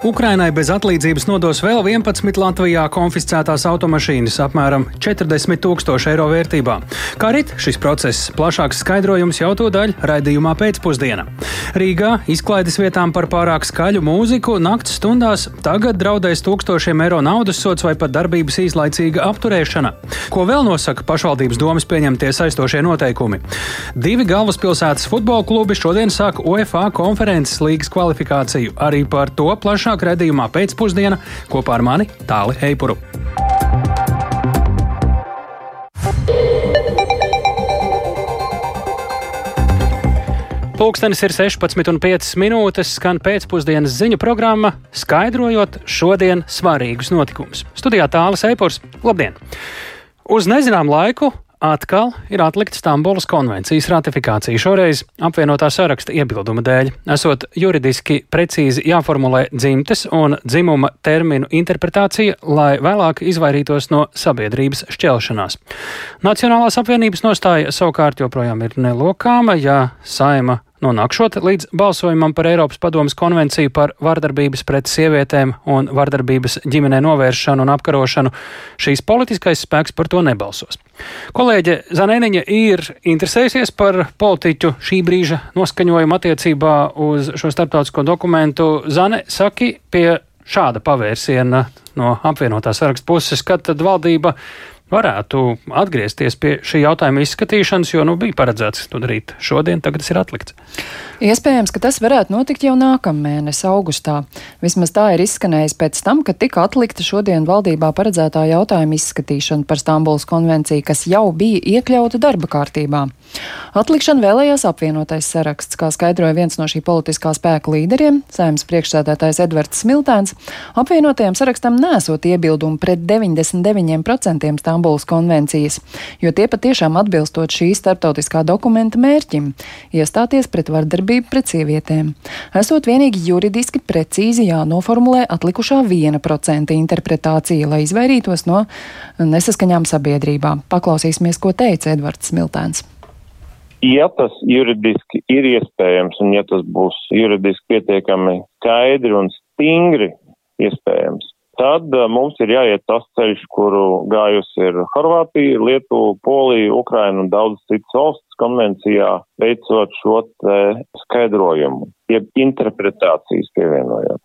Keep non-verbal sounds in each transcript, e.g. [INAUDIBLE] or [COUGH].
Ukrainai bez atlīdzības nodos vēl 11 Latvijā konfiscētās automašīnas apmēram 40 tūkstoši eiro vērtībā. Kā rit šis process? Plašāks skaidrojums jau to daļu raidījumā pēcpusdienā. Rīgā izklaides vietām par pārāk skaļu mūziku naktas stundās tagad draudēs tūkstošiem eiro naudas sots vai pat darbības īslaicīga apturēšana. Ko vēl nosaka pašvaldības domas pieņemtie saistošie noteikumi? Divi galvaspilsētas futbola klubi šodien sāk UEFA konferences līgas kvalifikāciju. Arī par to plašāk plašāk redzējumā pēcpusdienā kopā ar mani Tāli Eipuru. Pūkstens ir 16,5 minūtes, skan pēcpusdienas ziņu programma, skaidrojot šodien svarīgus notikumus. Studijā tālāk, Eipurs, labdien! Uz nezināmu laiku atkal ir atlikta Stambulas konvencijas ratifikācija. Šoreiz apvienotā saraksta iebilduma dēļ, esot juridiski precīzi jāformulē dzimtes un dzimuma terminu interpretācija, lai vēlāk izvairītos no sabiedrības šķelšanās. Nacionālās apvienības nostāja savukārt joprojām ir nelokāma, ja saima Nonākšot līdz balsojumam par Eiropas padomas konvenciju par vardarbības pret sievietēm un vardarbības ģimenē novēršanu un apkarošanu, šīs politiskais spēks par to nebalsos. Kolēģe Zanēniņa ir interesējusies par politiķu šī brīža noskaņojumu attiecībā uz šo starptautisko dokumentu. Zane, saki, pie šāda pavērsiena no apvienotā saraksta puses, kad tad valdība varētu atgriezties pie šī jautājuma izskatīšanas, jo nu, bija paredzēts to darīt šodien, tagad tas ir atlikts. Iespējams, ka tas varētu notikt jau nākamnēnes, augustā. Vismaz tā ir izskanējis pēc tam, kad tika atlikta šodien valdībā paredzētā jautājuma izskatīšana par Stambulas konvenciju, kas jau bija iekļauta darba kārtībā. Atlikšanu vēlējās apvienotais saraksts, kā skaidroja viens no šī politiskā spēka līderiem, saimnes priekšsēdētājs Edvards Smiltēns. Apvienotajam sarakstam nesot iebildumu pret 99% Stambulas konvencijas, jo tie patiešām atbilstot šī starptautiskā dokumenta mērķim - iestāties pret vardarbību pret sievietēm. Esot vienīgi juridiski precīzi jānoformulē atlikušā 1% interpretācija, lai izvairītos no nesaskaņām sabiedrībā. Paklausīsimies, ko teica Edvards Smiltēns. Ja tas juridiski ir iespējams un ja tas būs juridiski pietiekami skaidri un stingri iespējams, tad uh, mums ir jāiet tas ceļš, kuru gājusi ir Horvātija, Lietuva, Polija, Ukraina un daudz citas valsts konvencijā veicot šo skaidrojumu, jeb interpretācijas pievienojot.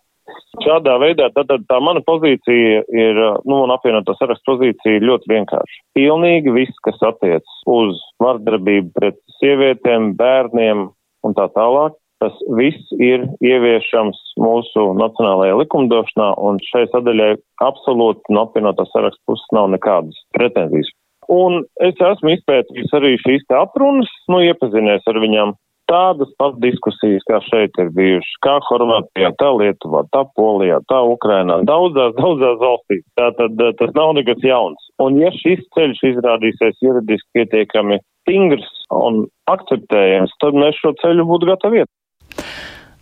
Šādā veidā tad, tad tā mana pozīcija ir, nu, un apvienotā saraksta pozīcija ir ļoti vienkārša. Pilnīgi viss, kas attiec uz vardarbību pret sievietēm, bērniem un tā tālāk, tas viss ir ieviešams mūsu nacionālajā likumdošanā, un šai sadaļai absolūti no apvienotā saraksta puses nav nekādas pretenzijas. Un es esmu izpētījis arī šīs te aprunas, nu, iepazinies ar viņām. Tādas pat diskusijas, kā šeit ir bijušas, kā Horvātijā, tā Lietuvā, tā Polijā, tā Ukrainā, daudzās, daudzās valstīs. Tātad eh, tas nav nekas jauns. Un ja šis ceļš izrādīsies juridiski pietiekami stingrs un akceptējams, tad mēs šo ceļu būtu gatavi iet.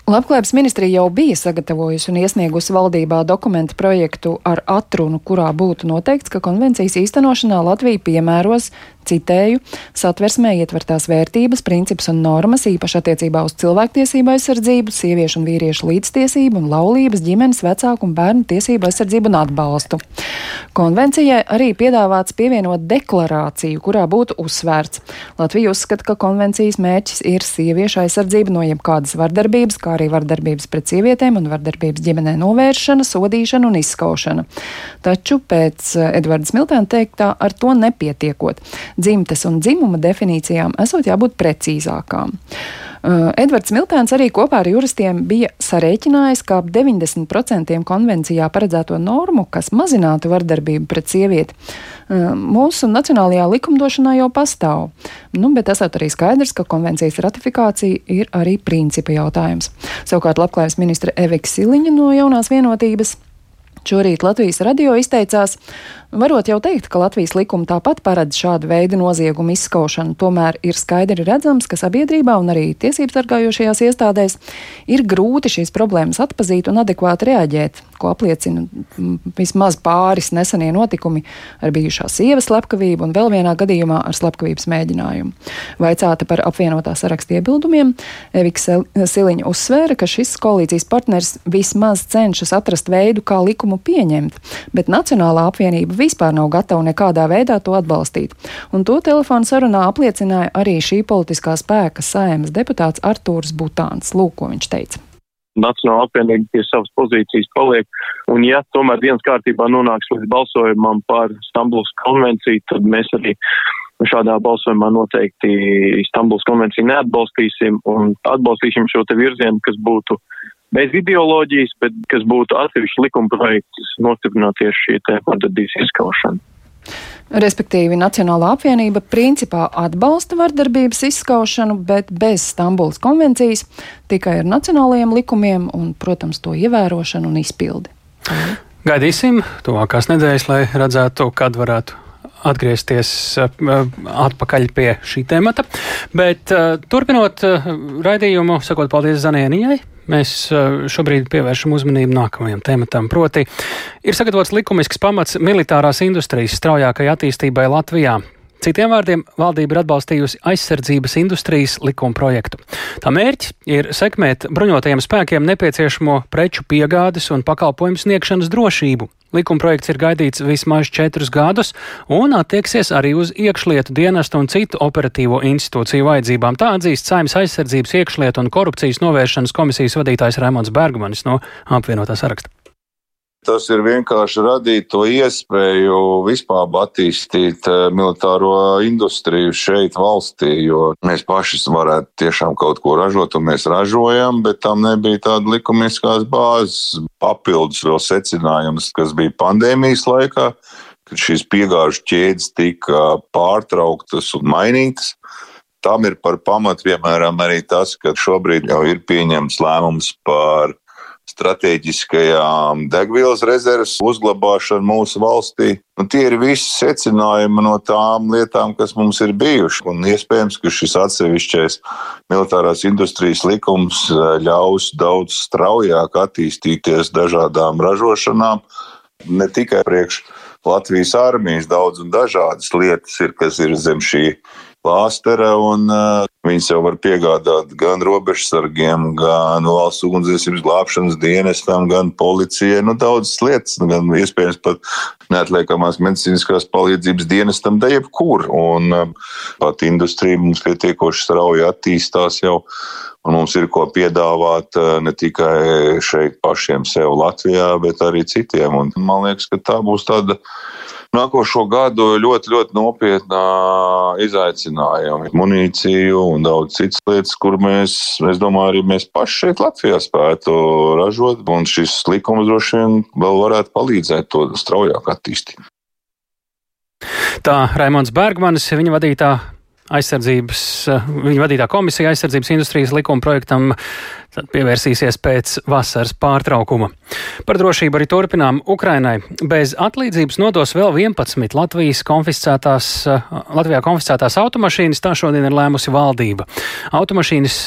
Labklājības ministrija jau bija sagatavojusi un iesniegusi valdībā dokumentu projektu ar atrunu, kurā būtu noteikts, ka konvencijas īstenošanā Latvija piemēros citēju, satversmē ietvertās vērtības, principus un normas, īpaši attiecībā uz cilvēktiesību aizsardzību, sieviešu un vīriešu līdztiesību un laulības, ģimenes, vecāku un bērnu tiesību aizsardzību un atbalstu. Konvencijai arī piedāvāts pievienot deklarāciju, kurā būtu uzsvērts. Latvija uzskata, ka konvencijas mērķis ir sieviešu aizsardzība no jebkādas vardarbības, kā arī vardarbības pret sievietēm un vardarbības ģimenē novēršana, sodīšana un izskaušana. Taču pēc Edvards Miltēna teiktā ar to nepietiekot dzimtes un dzimuma definīcijām esot jābūt precīzākām. Uh, Edvards Miltēns arī kopā ar juristiem bija sarēķinājis, ka ap 90% konvencijā paredzēto normu, kas mazinātu vardarbību pret sievieti, uh, mūsu nacionālajā likumdošanā jau pastāv. Nu, bet esot arī skaidrs, ka konvencijas ratifikācija ir arī principa jautājums. Savukārt labklājības ministra Evika Siliņa no jaunās vienotības Šorīt Latvijas radio izteicās, Varot jau teikt, ka Latvijas likuma tāpat paredz šādu veidu noziegumu izskaušanu, tomēr ir skaidri redzams, ka sabiedrībā un arī tiesības sargājošajās iestādēs ir grūti šīs problēmas atpazīt un adekvāti reaģēt, ko apliecina vismaz pāris nesenie notikumi ar bijušā sievas slepkavību un vēl vienā gadījumā ar slepkavības mēģinājumu. Vaicāta par apvienotā saraksta iebildumiem, Eviks Siliņa uzsvēra, ka šis koalīcijas partners vismaz cenšas atrast veidu, kā likumu pieņemt, bet Nacionālā apvienība vispār nav gatava nekādā veidā to atbalstīt. Un to telefonu sarunā apliecināja arī šī politiskā spēka saimas deputāts Artūrs Butāns. Lūk, ko viņš teica. Nacionāla apvienība pie savas pozīcijas paliek, un ja tomēr dienas kārtībā nonāks līdz balsojumam par Stambuls konvenciju, tad mēs arī šādā balsojumā noteikti Stambuls konvenciju neatbalstīsim un atbalstīsim šo te virzienu, kas būtu bez ideoloģijas, bet kas būtu atsevišķi likuma projekts nostiprināt tieši šī te vardarbības izskaušana. Respektīvi, Nacionālā apvienība principā atbalsta vardarbības izskaušanu, bet bez Stambulas konvencijas, tikai ar nacionālajiem likumiem un, protams, to ievērošanu un izpildi. Gaidīsim tuvākās nedēļas, lai redzētu, kad varētu atgriezties uh, atpakaļ pie šī temata. Bet uh, turpinot raidījumu, sakot paldies Zanienijai. Mēs šobrīd pievēršam uzmanību nākamajam tematam. Proti, ir sagatavots likumisks pamats militārās industrijas straujākai attīstībai Latvijā. Citiem vārdiem, valdība ir atbalstījusi aizsardzības industrijas likuma projektu. Tā mērķis ir sekmēt bruņotajiem spēkiem nepieciešamo preču piegādes un pakalpojumu sniegšanas drošību. Likuma projekts ir gaidīts vismaz četrus gadus un attieksies arī uz iekšlietu dienestu un citu operatīvo institūciju vajadzībām. Tā atzīst Saimnes aizsardzības iekšlietu un korupcijas novēršanas komisijas vadītājs Raimons Bergmanis no apvienotā saraksta. Tas ir vienkārši radīt to iespēju vispār attīstīt eh, militāro industriju šeit valstī, jo mēs paši varētu tiešām kaut ko ražot, un mēs ražojam, bet tam nebija tāda likumiskās bāzes. Papildus vēl secinājums, kas bija pandēmijas laikā, kad šīs piegāžu ķēdes tika pārtrauktas un mainītas. Tam ir par pamatu, piemēram, arī tas, ka šobrīd jau ir pieņemts lēmums par stratēģiskajām degvielas rezerves uzglabāšanu mūsu valstī. Nu, tie ir visi secinājumi no tām lietām, kas mums ir bijušas. Un iespējams, ka šis atsevišķais militārās industrijas likums eh, ļaus daudz straujāk attīstīties dažādām ražošanām, ne tikai priekš Latvijas armijas daudz un dažādas lietas ir, kas ir zem šī plāstera, un uh, viņas jau var piegādāt gan robežsargiem, gan valsts ugunsdzēsības glābšanas dienestam, gan policijai. Nu, daudzas lietas, gan iespējams pat neatliekamās medicīniskās palīdzības dienestam, da jebkur. Un uh, pat industrija mums pietiekoši strauji attīstās jau. Un mums ir ko piedāvāt ne tikai šeit pašiem sev Latvijā, bet arī citiem. Un man liekas, ka tā būs tāda nākošo gadu ļoti, ļoti nopietnā izaicinājuma. Munīciju un daudz citas lietas, kur mēs, es domāju, arī mēs paši šeit Latvijā spētu ražot. Un šis likums droši vien vēl varētu palīdzēt to straujāk attīstīt. Tā Raimons Bergmanis, viņa vadītā aizsardzības, viņa vadītā komisija aizsardzības industrijas likuma projektam pievērsīsies pēc vasaras pārtraukuma. Par drošību arī turpinām. Ukrainai bez atlīdzības nodos vēl 11 Latvijas konfiscētās, Latvijā konfiscētās automašīnas. Tā šodien ir lēmusi valdība. Automašīnas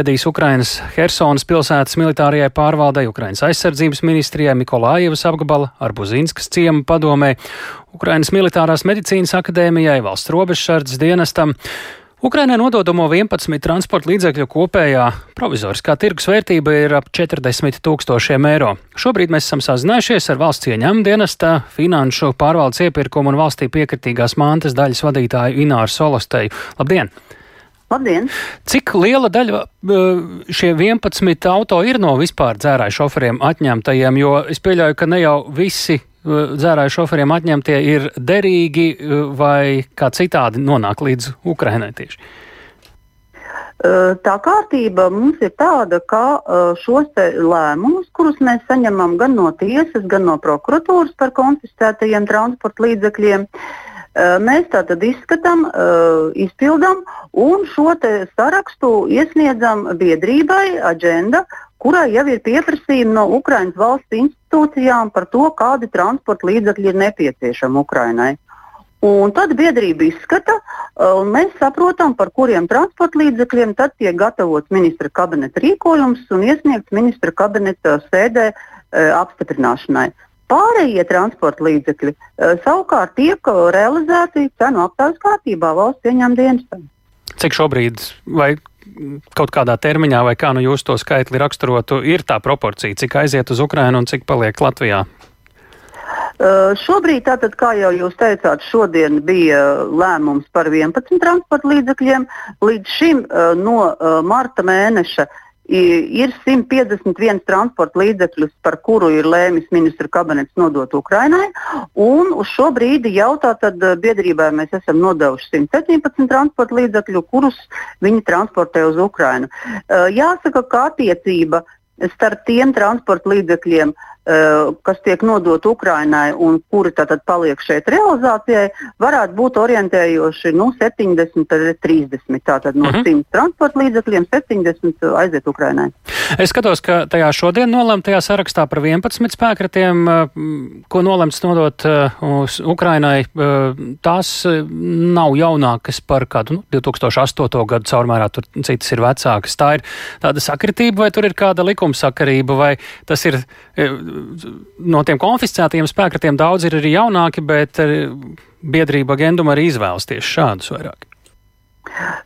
vedīs Ukrainas Hersonas pilsētas militārajai pārvaldei, Ukrainas aizsardzības ministrijai, Mikolājevas apgabala, Arbuzinskas ciema padomē, Ukrainas militārās medicīnas akadēmijai, valsts robežsardzes dienestam. Ukrainai nododamo 11 transporta līdzekļu kopējā provizoriskā tirgus vērtība ir ap 40 tūkstošiem eiro. Šobrīd mēs esam sazinājušies ar valsts ieņēmuma dienesta, finanšu pārvaldes iepirkumu un valstī piekritīgās mantas daļas vadītāju Ināru Solosteju. Labdien! Labdien! Cik liela daļa eh, šie 11 auto ir no vispār dzērāju šoferiem atņemtajiem, jo es pieļauju, ka ne jau visi dzērāju šoferiem atņemtie ir derīgi vai kā citādi nonāk līdz Ukrainai tieši? Tā kārtība mums ir tāda, ka šos lēmumus, kurus mēs saņemam gan no tiesas, gan no prokuratūras par konfiscētajiem transporta līdzekļiem, Mēs tātad izskatām, izpildām un šo sarakstu iesniedzam biedrībai, aģenda, kurai jau ir pieprasījumi no Ukraiņas valsts institūcijām par to, kādi transporta līdzekļi ir nepieciešami Ukrainai. Un tad biedrība izskata, un mēs saprotam, par kuriem transporta līdzekļiem tad tiek gatavots ministra kabineta rīkojums un iesniegts ministra kabineta sēdē e, apstiprināšanai. Pārējie transporta līdzekļi e, savukārt tiek realizēti cenu aptaujas kārtībā valsts ieņem dienestam. Cik šobrīd vai kaut kādā termiņā, vai kā nu jūs to skaitli raksturotu, ir tā proporcija, cik aiziet uz Ukrajinu un cik paliek Latvijā? Uh, šobrīd, tātad, kā jau jūs teicāt, šodien bija lēmums par 11 transporta līdzekļiem. Līdz šim uh, no uh, marta mēneša ir 151 transporta līdzekļus, par kuru ir lēmis ministra kabinets nodot Ukrainai. Un uz šo brīdi jau tātad biedrībai mēs esam nodevuši 117 transporta līdzekļu, kurus viņi transportē uz Ukrainu. Jāsaka, ka attiecība starp tiem transporta līdzekļiem, Eh, kas tiek nodot Ukrainai un kuri tātad paliek šeit realizācijai, varētu būt orientējoši nu, 70 līdz 30. Tātad no uh -huh. 100 transporta līdzekļiem 70 aiziet Ukrainai. Es skatos, ka tajā šodien nolemtajā sarakstā par 11 spēkratiem, eh, ko nolemts nodot eh, uz Ukrainai, tās nav jaunākas par kādu nu, 2008. gadu caurmērā, tur citas ir vecākas. Tā ir tāda sakritība vai tur ir kāda likumsakarība vai tas ir no tiem konfiscētiem spēkratiem daudz ir arī jaunāki, bet eh, biedrība Genduma arī izvēlas tieši šādus vairāk.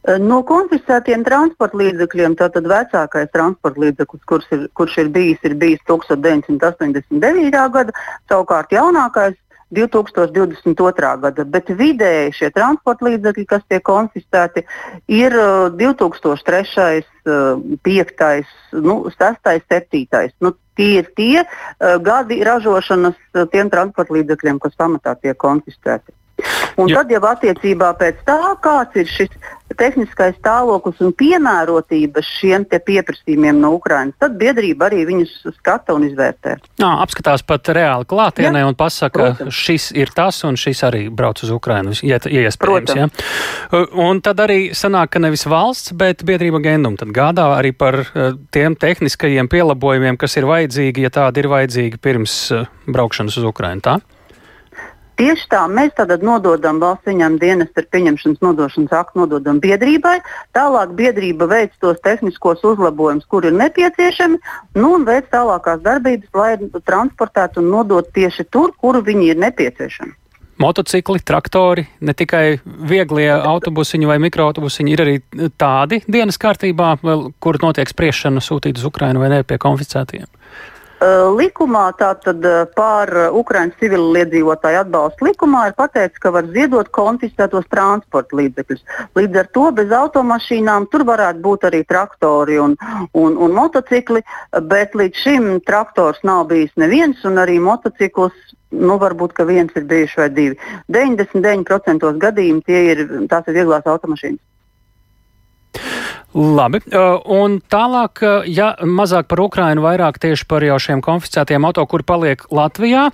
Eh, no konfiscētiem transporta līdzekļiem tātad vecākais transporta līdzeklis, kurš ir, kurš ir bijis, ir bijis 1989. gada, savukārt jaunākais 2022. gada, bet vidēji šie transporta līdzekļi, kas tiek konfiscēti, ir 2003, 5, nu, 6, 7. Nu, tie ir tie uh, gadi ražošanas tiem transporta līdzekļiem, kas pamatā tiek konfiscēti. Un Jā. tad jau attiecībā pēc tā, kāds ir šis tehniskais stāvoklis un piemērotība šiem pieprasījumiem no Ukrainas, tad biedrība arī viņus skata un izvērtē. Jā, apskatās pat reāli klātienē Jā, un pasaka, protams. šis ir tas un šis arī brauc uz Ukrainu, ja, ja iespējams. Ja? Un tad arī sanāk, ka nevis valsts, bet biedrība Gendum tad gādā arī par tiem tehniskajiem pielabojumiem, kas ir vajadzīgi, ja tādi ir vajadzīgi pirms braukšanas uz Ukrainu. Tā? Tieši tā, mēs tātad nododam valsts ieņēmuma dienas ar pieņemšanas nodošanas aktu nododam biedrībai, tālāk biedrība veic tos tehniskos uzlabojumus, kur ir nepieciešami, nu, un veic tālākās darbības, lai transportētu un nodot tieši tur, kur viņi ir nepieciešami. Motocikli, traktori, ne tikai vieglie autobusiņi vai mikroautobusiņi, ir arī tādi dienas kārtībā, kur notiek spriešana sūtīt uz Ukrajinu vai ne pie konfiscētiem. Eh, likumā, tātad eh, pār Ukraiņas civiliedzīvotāju atbalsta likumā, ir pateikts, ka var ziedot konfiscētos transporta līdzekļus. Līdz ar to bez automašīnām tur varētu būt arī traktori un, un, un motocikli, bet līdz šim traktors nav bijis neviens un arī motocikls nu, varbūt viens ir bijis vai divi. 99% gadījumu tie ir, tās ir vieglās automašīnas. Labi, un tālāk, ja mazāk par Ukrainu, vairāk tieši par jau šiem konfiscētiem auto, kur paliek Latvijā,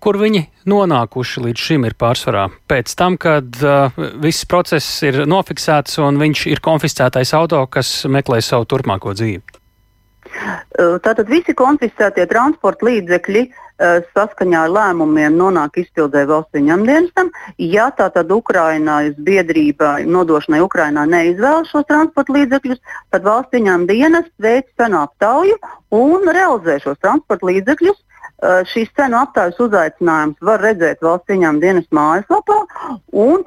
kur viņi nonākuši līdz šim ir pārsvarā. Pēc tam, kad uh, viss process ir nofiksēts un viņš ir konfiscētais auto, kas meklē savu turpmāko dzīvi. Tātad visi konfiscētie transporta līdzekļi Eh, saskaņā ar lēmumiem nonāk izpildē valsts ieņemdienestam. Ja tātad Ukrainas biedrība nodošanai Ukrainā neizvēlas šos transporta līdzekļus, tad valsts ieņemdienas veic cenu aptauju un realizē šos transporta līdzekļus Eh, šīs cenu aptaujas uzaicinājums var redzēt valsts ieņēmuma dienas mājaslapā.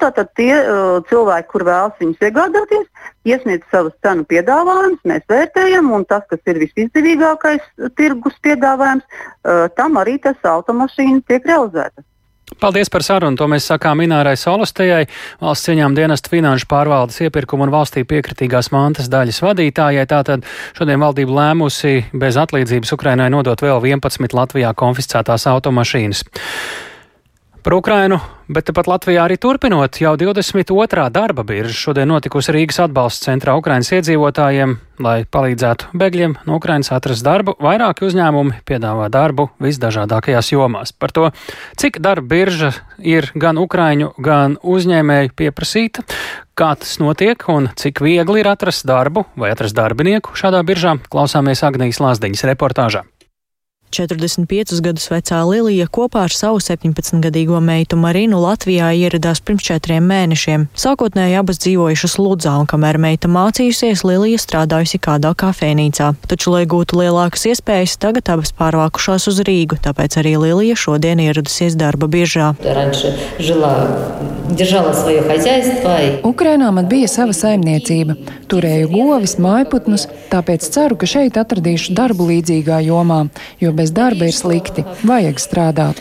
Tātad tie uh, cilvēki, kur vēlas viņus iegādāties, iesniedz savus cenu piedāvājumus, mēs vērtējam, un tas, kas ir visizdevīgākais tirgus piedāvājums, uh, tam arī tas automašīna tiek realizēta. Paldies par sarunu. To mēs sakām Inārai Solostejai, valsts cieņām dienesta finanšu pārvaldes iepirkuma un valstī piekritīgās mantas daļas vadītājai. Tātad šodien valdība lēmusi bez atlīdzības Ukrainai nodot vēl 11 Latvijā konfiscētās automašīnas. Par Ukrainu, bet tepat Latvijā arī turpinot, jau 22. darba birža šodien notikusi Rīgas atbalsta centrā Ukrainas iedzīvotājiem, lai palīdzētu bēgļiem no Ukrainas atrast darbu. Vairāki uzņēmumi piedāvā darbu visdažādākajās jomās. Par to, cik darba birža ir gan Ukraiņu, gan uzņēmēju pieprasīta, kā tas notiek un cik viegli ir atrast darbu vai atrast darbinieku šādā biržā, klausāmies Agnijas Lāsdiņas reportāžā. 45 gadus vecā Lilija kopā ar savu 17-gadīgo meitu Marinu Latvijā ieradās pirms četriem mēnešiem. Sākotnēji abas dzīvojušas Ludzā, un kamēr meita mācījusies, Lilija strādājusi kādā kafejnīcā. Taču, lai gūtu lielākas iespējas, tagad abas pārvākušās uz Rīgu, tāpēc arī Lilija šodien ieradusies darba biežā. Ukrainā man bija sava saimniecība. Turēju govis, mājputnus, tāpēc ceru, ka šeit atradīšu darbu līdzīgā jomā, jo bez bez darba ir slikti. Vajag strādāt.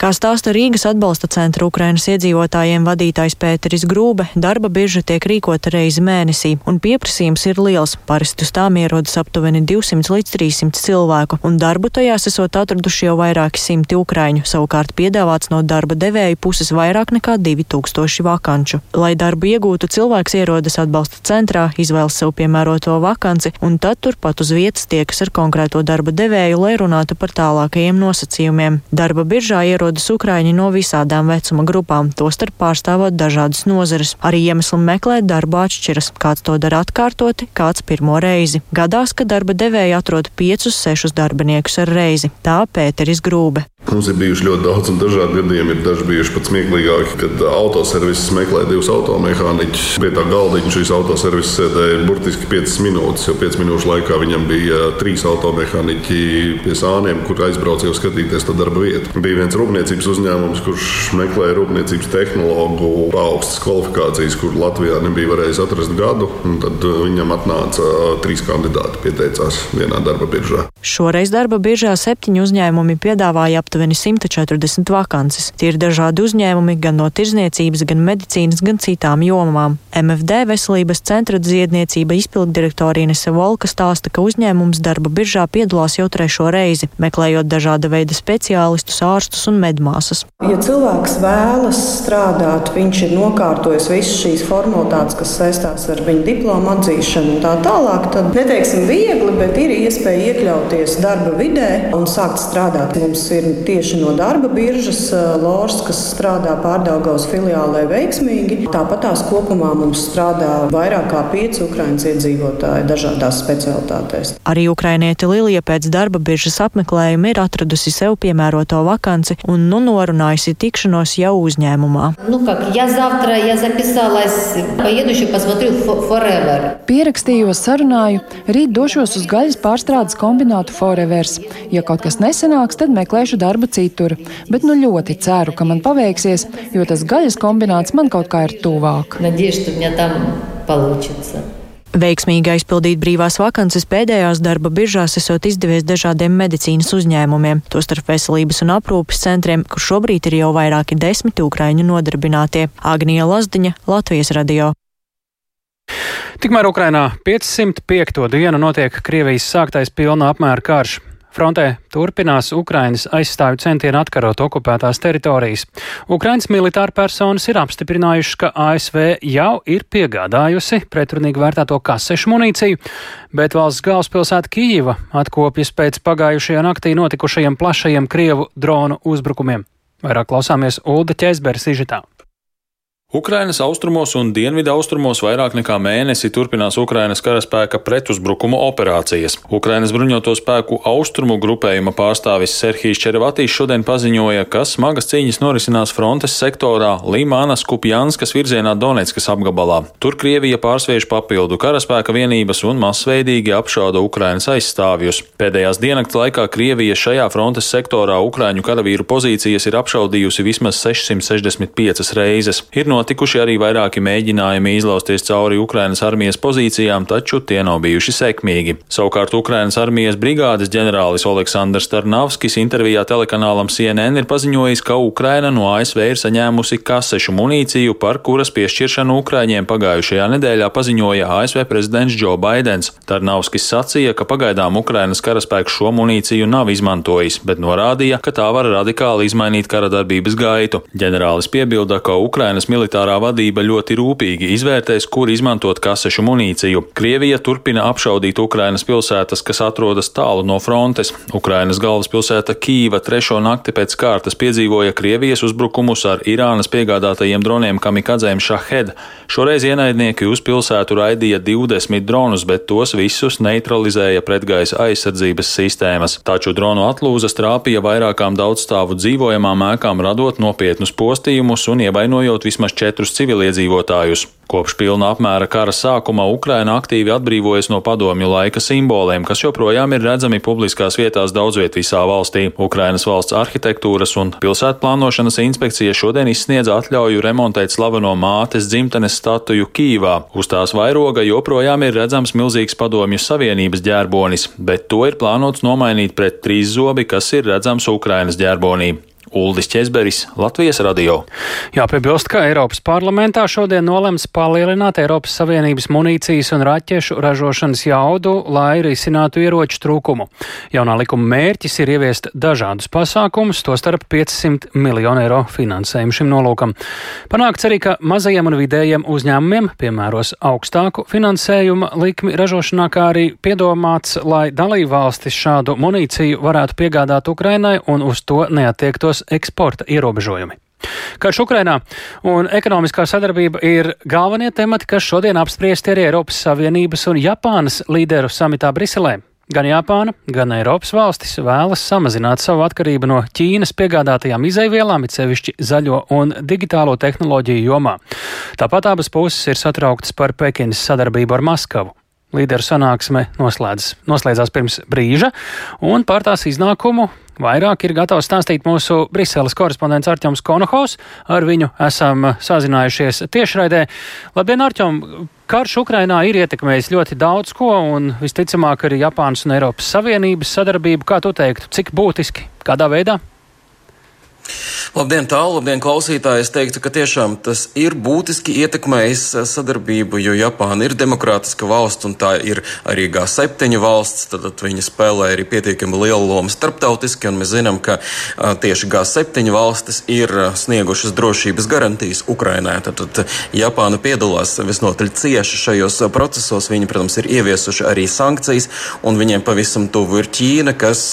Kā stāsta Rīgas atbalsta centra Ukrainas iedzīvotājiem vadītājs Pēteris Grūbe, darba birža tiek rīkota reizi mēnesī, un pieprasījums ir liels. Parasti uz tām ierodas aptuveni 200 līdz 300 cilvēku, un darbu tajās esot atraduši jau vairāki simti ukraiņu, savukārt piedāvāts no darba devēju puses vairāk nekā 2000 vakanču. Lai darbu iegūtu, cilvēks ierodas atbalsta centrā, izvēlas sev piemēroto vakanci, un tad turpat uz vietas tiekas ar konkrēto darba devēju, lai runātu par tālākajiem nosacījumiem. Darba biržā ierodas ukraiņi no visādām vecuma grupām, tostarp pārstāvot dažādas nozares. Arī iemesli meklēt darbu atšķiras. Kāds to dara atkārtoti, kāds pirmo reizi. Gadās, ka darba devēja atrod piecus, sešus darbiniekus ar reizi. Tā Pēteris Grūbe. Mums ir bijuši ļoti daudz un dažādi gadījumi. Ir daži bijuši pat smieklīgāki, kad autoserviss meklē divus automehāniķus. Pie tā galdiņa šīs autoserviss sēdēja burtiski 5 minūtes, jo 5 minūšu laikā viņam bija trīs automehāniķi pie sāniem, kur aizbrauca jau skatīties to darba vietu. Bija viens rūpniecības uzņēmums, kurš meklēja rūpniecības tehnologu augstas kvalifikācijas, kur Latvijā nebija varējis atrast gadu. Tad viņam atnāca trīs kandidāti, pieteicās vienā darba biržā. Šoreiz darba biržā septiņi uzņēmumi piedāvāja aptuveni aptuveni 140 vakances. Tie ir dažādi uzņēmumi gan no tirzniecības, gan medicīnas, gan citām jomām. MFD veselības centra dziedniecība izpildirektora Inese Volka stāsta, ka uzņēmums darba biržā piedalās jau trešo reizi, meklējot dažāda veida speciālistus, ārstus un medmāsas. Ja cilvēks vēlas strādāt, viņš ir nokārtojis visas šīs formalitātes, kas saistās ar viņa diplomu atzīšanu un tā tālāk, tad neteiksim viegli, bet ir iespēja iekļauties darba vidē un sākt strādāt. Mums ir tieši no darba biržas Lors, kas strādā pārdaugos filiālē veiksmīgi. Tāpat tās kopumā mums strādā vairāk kā pieci Ukraiņas iedzīvotāji dažādās specialitātēs. Arī Ukrainieti Lilija pēc darba biržas apmeklējuma ir atradusi sev piemēroto vakanci un nu norunājusi tikšanos jau uzņēmumā. Nu, как, я завтра, я записалась, поеду еще посмотрю Forever. Pierakstījos, sarunāju, rīt došos uz gaļas pārstrādes kombinātu Forevers. Ja kaut kas nesanāks, tad meklēšu darbu darbu citur, bet nu ļoti ceru, ka man paveiksies, jo tas gaļas kombināts man kaut kā ir tuvāk. Veiksmīgi aizpildīt brīvās vakances pēdējās darba biržās esot izdevies dažādiem medicīnas uzņēmumiem, tostarp veselības un aprūpes centriem, kur šobrīd ir jau vairāki desmit ukraiņu nodarbinātie. Agnija Lazdiņa, Latvijas radio. Tikmēr Ukrainā 505. dienu notiek Krievijas sāktais pilna apmēra karš. Frontē turpinās Ukrainas aizstāvju centieni atkarot okupētās teritorijas. Ukrainas militāra personas ir apstiprinājušas, ka ASV jau ir piegādājusi pretrunīgi vērtēto kasešu munīciju, bet valsts galvaspilsēta Kijava atkopjas pēc pagājušajā naktī notikušajiem plašajiem Krievu dronu uzbrukumiem. Vairāk klausāmies Ulda Ķēzberes ižitā. Ukrainas austrumos un dienvidu austrumos vairāk nekā mēnesi turpinās Ukrainas karaspēka pretuzbrukuma operācijas. Ukrainas bruņoto spēku austrumu grupējuma pārstāvis Serhijas Čerevatīs šodien paziņoja, ka smagas cīņas norisinās frontes sektorā Limānas Kupjanskas virzienā Donetskas apgabalā. Tur Krievija pārsviež papildu karaspēka vienības un masveidīgi apšauda Ukrainas aizstāvjus. Pēdējās diennakts laikā Krievija šajā frontes sektorā Ukraiņu karavīru pozīcijas ir apšaudījusi vismaz 665 reizes. Ir notikuši arī vairāki mēģinājumi izlausties cauri Ukrainas armijas pozīcijām, taču tie nav bijuši sekmīgi. Savukārt Ukrainas armijas brigādes ģenerālis Oleksandrs Tarnavskis intervijā telekanālam CNN ir paziņojis, ka Ukraina no ASV ir saņēmusi kasešu munīciju, par kuras piešķiršanu Ukraiņiem pagājušajā nedēļā paziņoja ASV prezidents Joe Biidens. Tarnavskis sacīja, ka pagaidām Ukrainas karaspēks šo munīciju nav izmantojis, bet norādīja, ka tā var radikāli izmainīt kara darbības gaitu. Ģenerālis piebilda, ka Ukrainas militārā vadība ļoti rūpīgi izvērtēs, kur izmantot kasešu munīciju. Krievija turpina apšaudīt Ukrainas pilsētas, kas atrodas tālu no frontes. Ukrainas galvaspilsēta Kīva trešo nakti pēc kārtas piedzīvoja Krievijas uzbrukumus ar Irānas piegādātajiem droniem kamikadzēm Shahed. Šoreiz ienaidnieki uz pilsētu raidīja 20 dronus, bet tos visus neutralizēja pretgaisa aizsardzības sistēmas. Taču dronu atlūzas trāpīja vairākām daudzstāvu dzīvojamām ēkām, radot nopietnus postījumus un ievainojot vismaz četrus civiliedzīvotājus. Kopš pilna apmēra kara sākuma Ukraina aktīvi atbrīvojas no padomju laika simboliem, kas joprojām ir redzami publiskās vietās daudzviet visā valstī. Ukrainas valsts arhitektūras un pilsētplānošanas inspekcija šodien izsniedza atļauju remontēt slaveno mātes dzimtenes statuju Kīvā. Uz tās vairoga joprojām ir redzams milzīgs padomju savienības ģērbonis, bet to ir plānots nomainīt pret trīs zobi, kas ir redzams Ukrainas ģērbonī. Uldis Česberis, Latvijas radio. Jāpiebilst, ka Eiropas parlamentā šodien nolems palielināt Eiropas Savienības munīcijas un raķešu ražošanas jaudu, lai risinātu ieroču trūkumu. Jaunā likuma mērķis ir ieviest dažādus pasākumus, tostarp 500 miljonu eiro finansējumu šim nolūkam. Panākts arī, ka mazajiem un vidējiem uzņēmumiem piemēros augstāku finansējuma likmi ražošanā, kā arī piedomāts, lai dalībvalstis šādu munīciju varētu piegādāt Ukrainai un uz to neatiektos eksporta ierobežojumi. Karš Ukrainā un ekonomiskā sadarbība ir galvenie temati, kas šodien apspriesti arī Eiropas Savienības un Japānas līderu samitā Briselē. Gan Japāna, gan Eiropas valstis vēlas samazināt savu atkarību no Ķīnas piegādātajām izaivielām, it sevišķi zaļo un digitālo tehnoloģiju jomā. Tāpat abas puses ir satrauktas par Pekinas sadarbību ar Maskavu. Līderu sanāksme noslēdz, noslēdzās pirms brīža, un par tās iznākumu Vairāk ir gatavs stāstīt mūsu Briseles korespondents Arčuns Konohaus. Ar viņu esam sazinājušies tiešraidē. Labdien, Arčum! Karš Ukrainā ir ietekmējis ļoti daudz ko, un visticamāk arī Japānas un Eiropas Savienības sadarbību. Kā tu teiktu, cik būtiski, kādā veidā? Labdien, tālu, labdien, klausītāji! Es teiktu, ka tiešām tas ir būtiski ietekmējis eh, sadarbību, jo Japāna ir demokrātiska valsts un tā ir arī G7 valsts. Tad, tad viņi spēlē arī pietiekami lielu lomu starptautiski, un mēs zinām, ka a, tieši G7 valstis ir a, sniegušas drošības garantijas Ukrainai. Tad, tad Japāna piedalās visnotaļ cieši šajos procesos. Viņi, protams, ir ieviesuši arī sankcijas, un viņiem pavisam tuvu ir Ķīna, kas,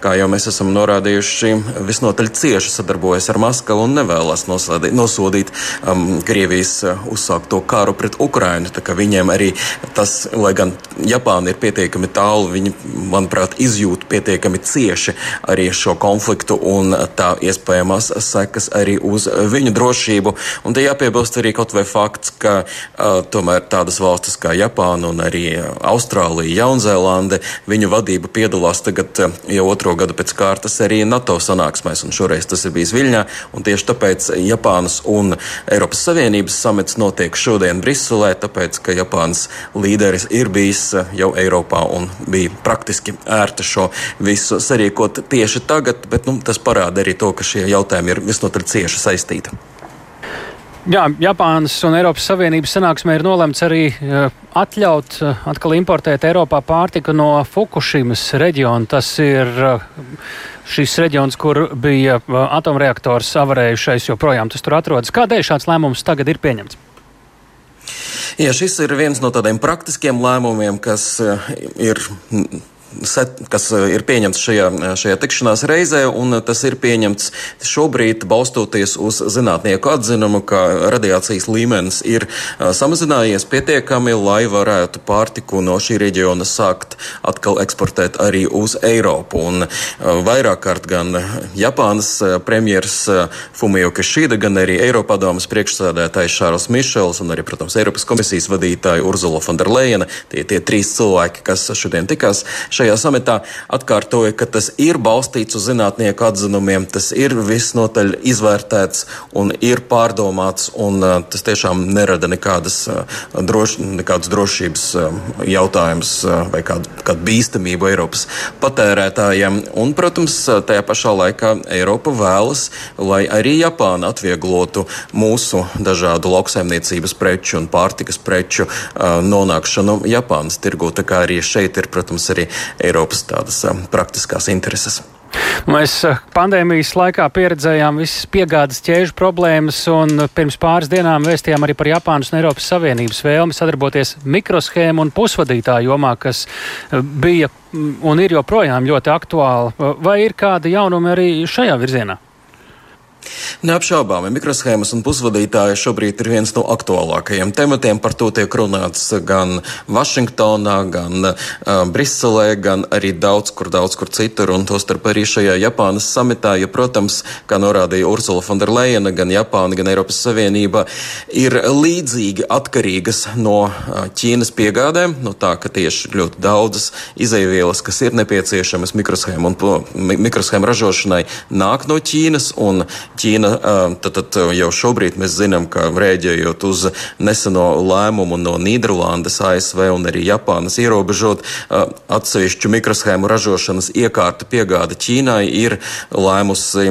kā jau mēs esam norādījuši, visnotaļ cieši sadarbojas ar Maskavu un nevēlas nosodīt, nosodīt um, Krievijas uh, uzsākto karu pret Ukrainu. Viņiem arī tas, lai gan Japāna ir pietiekami tālu, viņi, manuprāt, izjūt pietiekami cieši arī šo konfliktu un tā iespējamās sekas arī uz viņu drošību. Un te jāpiebilst arī kaut vai fakts, ka uh, tomēr tādas valstis kā Japāna un arī Austrālija, Jaunzēlande, viņu vadība piedalās tagad uh, jau otro gadu pēc kārtas arī NATO sanāksmēs, un šoreiz tas ir bijis Viļņā. Tieši tāpēc Japānas un Eiropas Savienības samits notiek šodien Briselē, tāpēc ka Japānas līderis ir bijis jau Eiropā un bija praktiski ērti šo visu sarīkot tieši tagad, bet nu, tas parāda arī to, ka šie jautājumi ir visnotaļ cieši saistīti. Jā, Japānas un Eiropas Savienības sanāksmē ir nolemts arī uh, atļaut uh, atkal importēt Eiropā pārtiku no Fukushimas reģiona. Tas ir uh, šis reģions, kur bija atomreaktors avarējušais, joprojām tas tur atrodas. Kādēļ šāds lēmums tagad ir pieņemts? Jā, šis ir viens no tādiem praktiskiem lēmumiem, kas ir kas eh, ir pieņemts šajā, eh, šajā tikšanās reizē, un tas ir pieņemts šobrīd balstoties uz zinātnieku atzinumu, ka radiācijas līmenis ir samazinājies pietiekami, lai varētu pārtiku no šī reģiona sākt atkal eksportēt arī uz Eiropu. Un vairāk kārt gan Japānas premjers Fumio Kishida, gan arī Eiropadomas priekšsēdētājs Šārls Mišels un arī, protams, Eiropas komisijas vadītāja Urzula Fonderleina, tie tie trīs cilvēki, kas šodien tikās šajā šajā samitā atkārtoja, ka tas ir balstīts uz zinātnieku atzinumiem, tas ir visnotaļ izvērtēts un ir pārdomāts, un uh, tas tiešām nerada nekādas, uh, droš, nekādas drošības uh, jautājumus uh, vai kādu, kādu bīstamību Eiropas patērētājiem. Un, protams, tajā pašā laikā Eiropa vēlas, lai arī Japāna atvieglotu mūsu dažādu lauksaimniecības preču un pārtikas preču uh, nonākšanu Japānas tirgū. Tā kā arī šeit ir, protams, arī Eiropas tādas uh, praktiskās intereses. Mēs pandēmijas laikā pieredzējām visas piegādes ķēžu problēmas, un pirms pāris dienām vēstījām arī par Japānas un Eiropas Savienības vēlmi sadarboties mikroshēmu un pusvadītāju jomā, kas bija un ir joprojām ļoti aktuāla. Vai ir kādi jaunumi arī šajā virzienā? Neapšaubāmi mikroshēmas un pusvadītāji šobrīd ir viens no aktuālākajiem tematiem. Par to tiek runāts gan Vašingtonā, gan uh, Briselē, gan arī daudz kur, daudz kur citur, un tostarp arī šajā Japānas samitā, jo, protams, kā norādīja Ursula von der Leyena, gan Japāna, gan Eiropas Savienība ir līdzīgi atkarīgas no uh, Ķīnas piegādēm, no tā, ka tieši ļoti daudzas izaivielas, kas ir nepieciešamas mikroshēmu un mikroshēmu ražošanai, nāk no Ķīnas, un Ķīna, tad, tad jau šobrīd mēs zinām, ka rēģējot uz neseno lēmumu no Nīderlandes, ASV un arī Japānas ierobežot atsevišķu mikroshēmu ražošanas iekārtu piegāde Ķīnai, ir lēmusi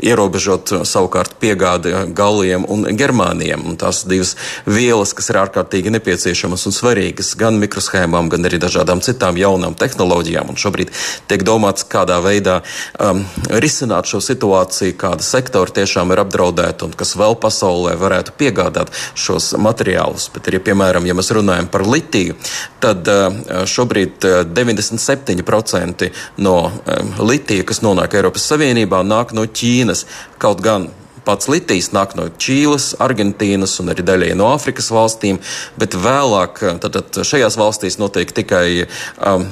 ierobežot savukārt piegādi galiem un germāniem. Un tās divas vielas, kas ir ārkārtīgi nepieciešamas un svarīgas gan mikroshēmām, gan arī dažādām citām jaunām tehnoloģijām. Un šobrīd tiek domāts, kādā veidā um, risināt šo situāciju, kāda sektora tiešām ir apdraudēta un kas vēl pasaulē varētu piegādāt šos materiālus. Bet arī, piemēram, ja mēs runājam par litiju, tad uh, šobrīd 97% uh, no um, litija, kas nonāk Eiropas Savienībā, nāk no Ķīnas. Kaut gan pats litijs nāk no Čīles, Argentīnas un arī daļai no Āfrikas valstīm, bet vēlāk tad, tad šajās valstīs notiek tikai um,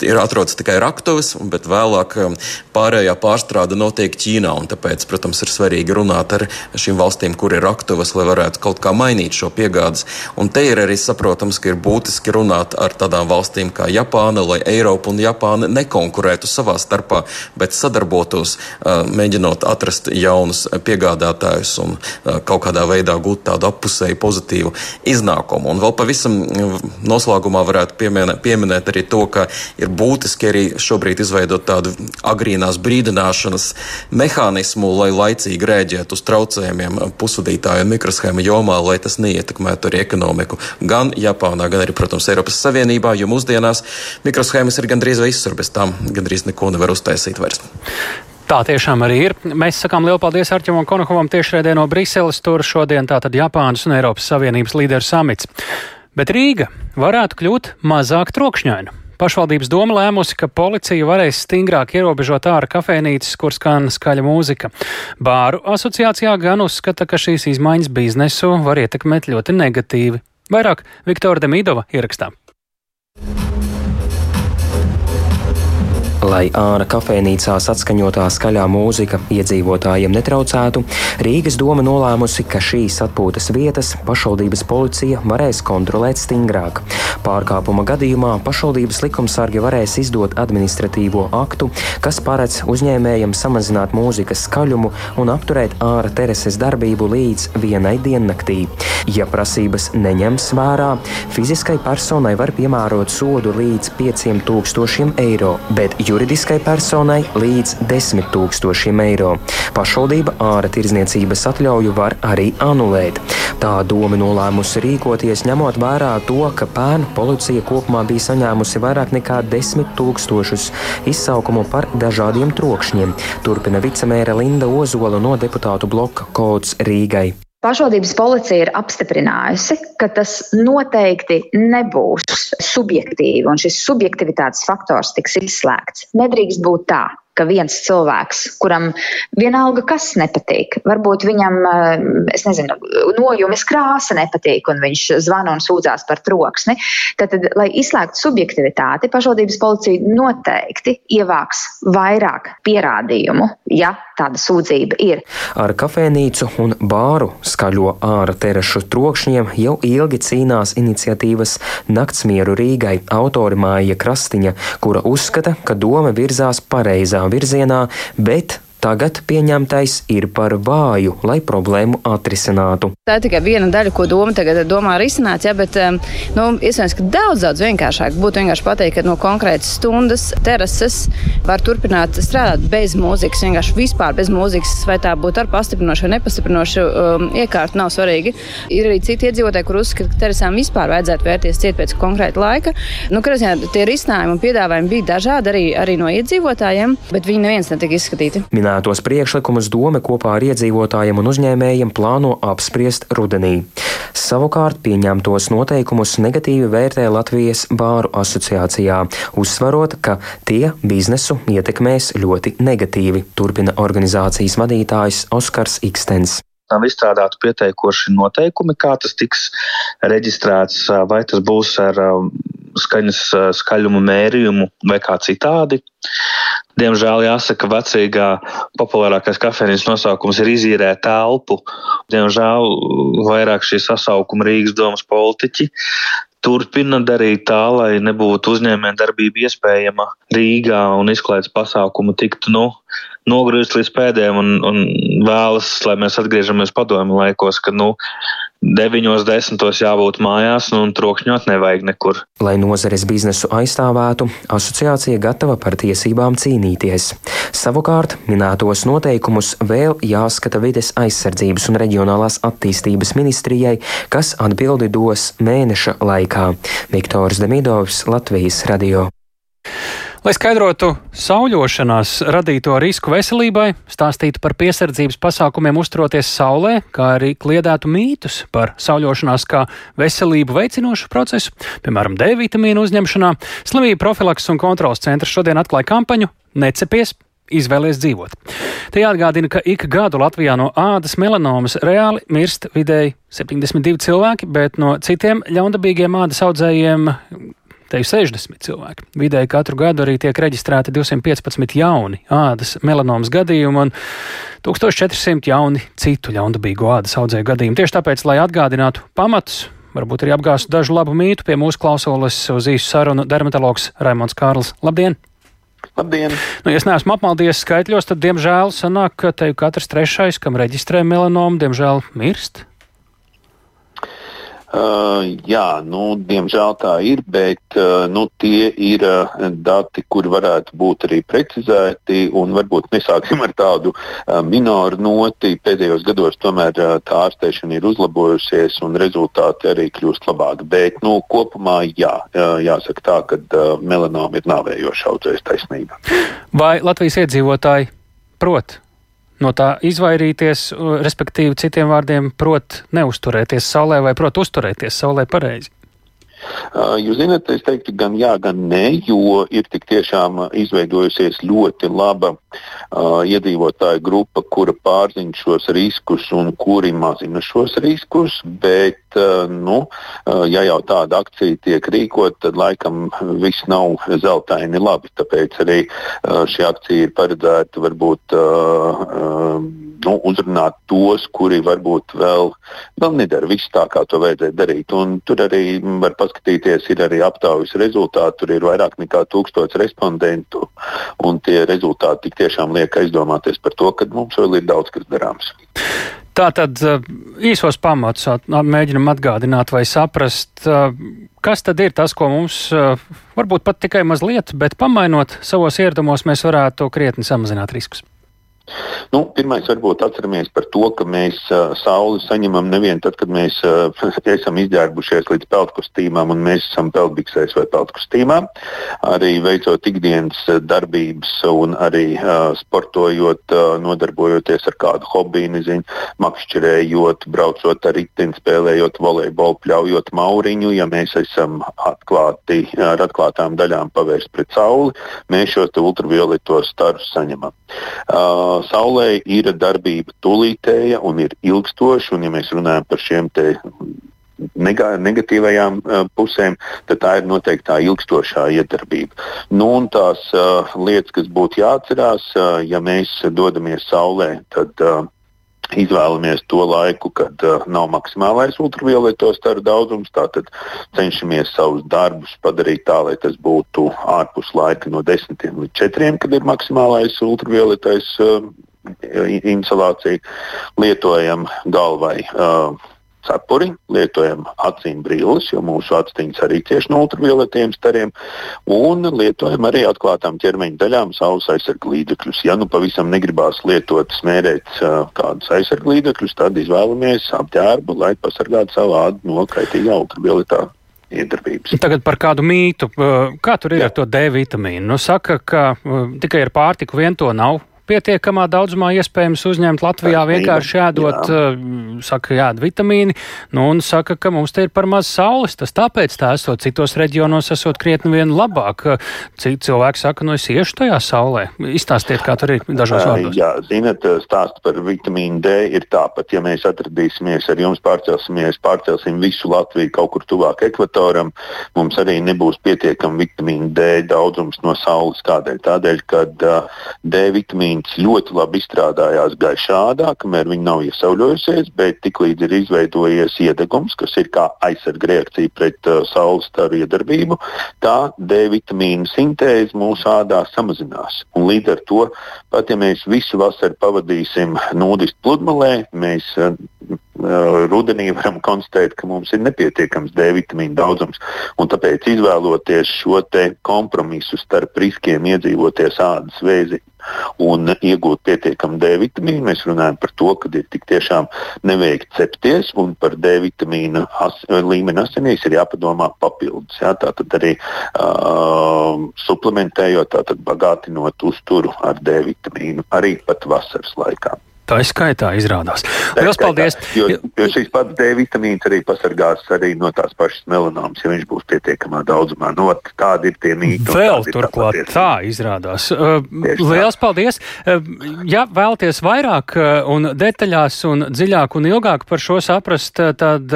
ir atrodas tikai raktuves, bet vēlāk um, pārējā pārstrāde notiek Ķīnā. Tāpēc, protams, ir svarīgi runāt ar šīm valstīm, kur ir raktuves, lai varētu kaut kā mainīt šo piegādes. Un te ir arī saprotams, ka ir būtiski runāt ar tādām valstīm kā Japāna, lai Eiropa un Japāna nekonkurētu savā starpā, bet sadarbotos, uh, mēģinot atrast jaunus piegādātājus un uh, kaut kādā veidā gūt tādu appusēju pozitīvu iznākumu. Un vēl pavisam noslēgumā varētu pieminēt, pieminēt arī to, ka ir būtiski arī šobrīd izveidot tādu agrīnās brīdināšanas mehānismu, lai laicīgi rēģētu uz traucējumiem pusvadītāju un mikroshēmu jomā, lai tas neietekmētu arī ekonomiku gan Japānā, gan arī, protams, Eiropas Savienībā, jo mūsdienās mikroshēmas ir gandrīz visur, bez tām gandrīz neko nevar uztaisīt vairs. Tā tiešām arī ir. Mēs sakām lielu paldies Arčuvam Konokovam tiešraidē no Briseles. Tur šodien tātad Japānas un Eiropas Savienības līderu samits. Bet Rīga varētu kļūt mazāk trokšņaina. Pašvaldības doma lēmusi, ka policija varēs stingrāk ierobežot ārā kafejnīcas, kur skan skaļa mūzika. Bāru asociācijā gan uzskata, ka šīs izmaiņas biznesu var ietekmēt ļoti negatīvi. Vairāk Viktora Demidova ierakstā. Lai ārā kafejnīcās atskaņotā skaļā mūzika iedzīvotājiem netraucētu, Rīgas doma nolēmusi, ka šīs atpūtas vietas pašvaldības policija varēs kontrolēt stingrāk. Pārkāpuma gadījumā pašvaldības likumsargi varēs izdot administratīvo aktu, kas paredz uzņēmējiem samazināt mūzikas skaļumu un apturēt ārā terases darbību līdz vienai diennaktī. Ja prasības neņems vērā, fiziskai personai var piemērot sodu līdz 5000 eiro, bet juridiskai personai līdz 10 tūkstošiem eiro. Pašvaldība ārā tirzniecības atļauju var arī anulēt. Tā doma nolēmusi rīkoties, ņemot vērā to, ka pērn policija kopumā bija saņēmusi vairāk nekā 10 tūkstošus izsaukumu par dažādiem trokšņiem. Turpina vicemēra Linda Ozola no deputātu bloka kods Rīgai. Pašvaldības policija ir apstiprinājusi, ka tas noteikti nebūs subjektīvi, un šis subjektivitātes faktors tiks izslēgts. Nedrīkst būt tā, ka viens cilvēks, kuram vienalga kas nepatīk, varbūt viņam, es nezinu, nojumes krāsa nepatīk, un viņš zvana un sūdzās par troksni, tad, tad lai izslēgtu subjektivitāti, pašvaldības policija noteikti ievāks vairāk pierādījumu, ja tāda sūdzība ir. Ar kafejnīcu un bāru skaļo ārā terašu trokšņiem jau ilgi cīnās iniciatīvas Naktsmieru Rīgai autori Māja Krastiņa, kura uzskata, ka doma virzās pareizā virzienā, bet Tagad pieņemtais ir par vāju, lai problēmu atrisinātu. Tā ir tikai viena daļa, ko doma tagad domā risināt, ja, bet nu, iespējams, ka daudz, daudz vienkāršāk būtu vienkārši pateikt, ka no konkrētas stundas terases var turpināt strādāt bez mūzikas, vienkārši vispār bez mūzikas, vai tā būtu ar pastiprinošu vai nepastiprinošu um, iekārtu, nav svarīgi. Ir arī citi iedzīvotāji, kur uzskata, ka terasām vispār vajadzētu vērties ciet pēc konkrēta laika. Nu, ziņā, tie risinājumi un piedāvājumi bija dažādi arī, arī no iedzīvotājiem, bet viņi neviens netika izskatīti. Minētos priekšlikumus doma kopā ar iedzīvotājiem un uzņēmējiem plāno apspriest rudenī. Savukārt pieņemtos noteikumus negatīvi vērtē Latvijas bāru asociācijā, uzsvarot, ka tie biznesu ietekmēs ļoti negatīvi, turpina organizācijas vadītājs Oskars Ikstens nav izstrādāti pieteikoši noteikumi, kā tas tiks reģistrēts, vai tas būs ar skaņas skaļumu mērījumu vai kā citādi. Diemžēl jāsaka, vecīgā populārākais kafejnīcas nosaukums ir izīrēt telpu. Diemžēl vairāk šī sasaukuma Rīgas domas politiķi turpina darīt tā, lai nebūtu uzņēmēja darbība iespējama Rīgā un izklaides pasākumu tiktu nu, nogriezt līdz pēdējiem un, un vēlas, lai mēs atgriežamies padomju laikos, ka nu, 9, 10 jābūt mājās un trokšņot nevajag nekur. Lai nozares biznesu aizstāvētu, asociācija gatava par tiesībām cīnīties. Savukārt, minētos noteikumus vēl jāskata vides aizsardzības un reģionālās attīstības ministrijai, kas atbildi dos mēneša laikā. Viktors Demidovs, Latvijas radio. Lai skaidrotu sauļošanās radīto risku veselībai, stāstītu par piesardzības pasākumiem uzturoties saulē, kā arī kliedētu mītus par sauļošanās kā veselību veicinošu procesu, piemēram, D vitamīnu uzņemšanā, slimību profilaks un kontrols centrs šodien atklāja kampaņu Necepies, izvēlēties dzīvot. Te jāatgādina, ka ik gadu Latvijā no ādas melanomas reāli mirst vidēji 72 cilvēki, bet no citiem ļaundabīgiem ādas audzējiem te ir 60 cilvēki. Vidēji katru gadu arī tiek reģistrēti 215 jauni ādas melanomas gadījumi un 1400 jauni citu ļaundabīgu ādas audzēju gadījumu. Tieši tāpēc, lai atgādinātu pamatus, varbūt arī apgāstu dažu labu mītu, pie mūsu klausulas uz īsu sarunu dermatologs Raimons Kārls. Labdien! Labdien! Nu, ja es neesmu apmaldies skaitļos, tad, diemžēl, sanāk, ka te katrs trešais, kam reģistrē melanomu, diemžēl mirst. Uh, jā, nu, diemžēl tā ir, bet uh, nu, tie ir uh, dati, kuri varētu būt arī precizēti. Varbūt nesāksim ar tādu uh, minoru noti. Pēdējos gados tomēr uh, tā ārstēšana ir uzlabojusies un rezultāti arī kļūst labāki. Bet nu, kopumā jā, uh, jāsaka tā, ka uh, melanoma ir nāvējoša audzējas taisnība. Vai Latvijas iedzīvotāji prot no tā izvairīties, respektīvi, citiem vārdiem, prot neusturēties saulē vai prot uzturēties saulē pareizi? Jūs zināt, es teiktu, gan jā, gan nē, jo ir tik tiešām izveidojusies ļoti laba uh, iedzīvotāju grupa, kura pārzina šos riskus un kuri mazina šos riskus. Bet, uh, nu, uh, ja jau tāda akcija tiek rīkot, tad laikam viss nav zeltaini labi. Tāpēc arī uh, šī akcija ir paredzēta varbūt. Uh, uh, nu, uzrunāt tos, kuri varbūt vēl, vēl nedara visu tā, kā to vajadzēja darīt. Un tur arī var paskatīties, ir arī aptaujas rezultāti. Tur ir vairāk nekā tūkstots respondentu, un tie rezultāti tik tiešām liek aizdomāties par to, ka mums vēl ir daudz kas darāms. Tā tad eh, īsos pamatus mēģinam atgādināt vai saprast, eh, kas tad ir tas, ko mums eh, varbūt pat tikai mazliet, bet pamainot savos ieradumos, mēs varētu krietni samazināt riskus. Nu, pirmais, varbūt atceramies par to, ka mēs uh, sauli saņemam nevien tad, kad mēs uh, [LAUGHS] esam izģērbušies līdz peltkostīmām un mēs esam peltbiksēs vai peltkostīmā. Arī veicot ikdienas darbības un arī uh, sportojot, uh, nodarbojoties ar kādu hobiju, nezinu, makšķerējot, braucot ar riteni, spēlējot volejbolu, pļaujot mauriņu. Ja mēs esam atklāti ar atklātām daļām pavērst pret sauli, mēs šos ultravioletos starus saņemam. Uh, Saulē ir darbība tūlītēja un ir ilgstoša, un ja mēs runājam par šiem te negatīvajām pusēm, tad tā ir noteikti tā ilgstošā iedarbība. Nu, un tās lietas, kas būtu jāatcerās, ja mēs dodamies saulē, tad izvēlamies to laiku, kad uh, nav maksimālais ultravioleto staru daudzums. Tātad cenšamies savus darbus padarīt tā, lai tas būtu ārpus laika no 10 līdz 4, kad ir maksimālais ultravioletais uh, insolācija. Lietojam galvai. Uh, cepuri, lietojam acīm brilles, jo mūsu aciņas arī cieši no ultravioletiem stariem, un lietojam arī atklātām ķermeņa daļām saules aizsargu līdzekļus. Ja nu pavisam negribās lietot, smērēt uh, kādus aizsargu līdzekļus, tad izvēlamies apģērbu, lai pasargātu savu ādu no kaitīgā ultravioletā iedarbības. Tagad par kādu mītu. Kā tur ir Jā. ar to D vitamīnu? Nu, saka, ka tikai ar pārtiku vien to nav pietiekamā daudzumā iespējams uzņemt Latvijā vienkārši ēdot, jā. Eh, saka, jād vitamīni, nu un saka, ka mums te ir par maz saules, tas tāpēc tā esot citos reģionos esot krietni vien labāk. Citi cilvēki saka, nu es iešu tajā saulē. Izstāstiet, kā tur ir dažos vārdos. Jā, zinat, stāsts par vitamīnu D ir tāpat, ja mēs atradīsimies ar jums pārcelsimies, pārcelsim visu Latviju kaut kur tuvāk ekvatoram, mums arī nebūs pietiekami vitamīnu D daudzums no saules. Kādēļ? Tādēļ, ka uh, D vitamīna Viņš ļoti labi izstrādājās gaišādā, kamēr viņa nav iesauļojusies, bet tiklīdz ir izveidojies iedegums, kas ir kā aizsarga reakcija pret uh, saules staru iedarbību, tā D vitamīna sintēze mūsu ādā samazinās. Un līdz ar to, pat ja mēs visu vasaru pavadīsim nūdistu pludmalē, mēs uh, rudenī varam konstatēt, ka mums ir nepietiekams D vitamīna daudzums. Tāpēc izvēloties šo kompromisu starp riskiem iedzīvoties ādas vēzi un iegūt pietiekamu D vitamīnu, mēs runājam par to, ka ir tik tiešām neveikt cepties un par D vitamīna as, līmeni asinīs ir jāpadomā papildus. Jā, tātad arī uh, suplementējot, tātad bagātinot uzturu ar D vitamīnu arī pat vasaras laikā. Tā ir skaitā izrādās. Lielas paldies! Jo, jo šīs pats D vitamīns arī pasargās arī no tās pašas melanomas, ja viņš būs pietiekamā daudzumā. No, nu, tādi ir tie mīti. Vēl turklāt tā, tā izrādās. Uh, Lielas paldies! Uh, ja vēlaties vairāk un detaļās un dziļāk un ilgāk par šo saprast, tad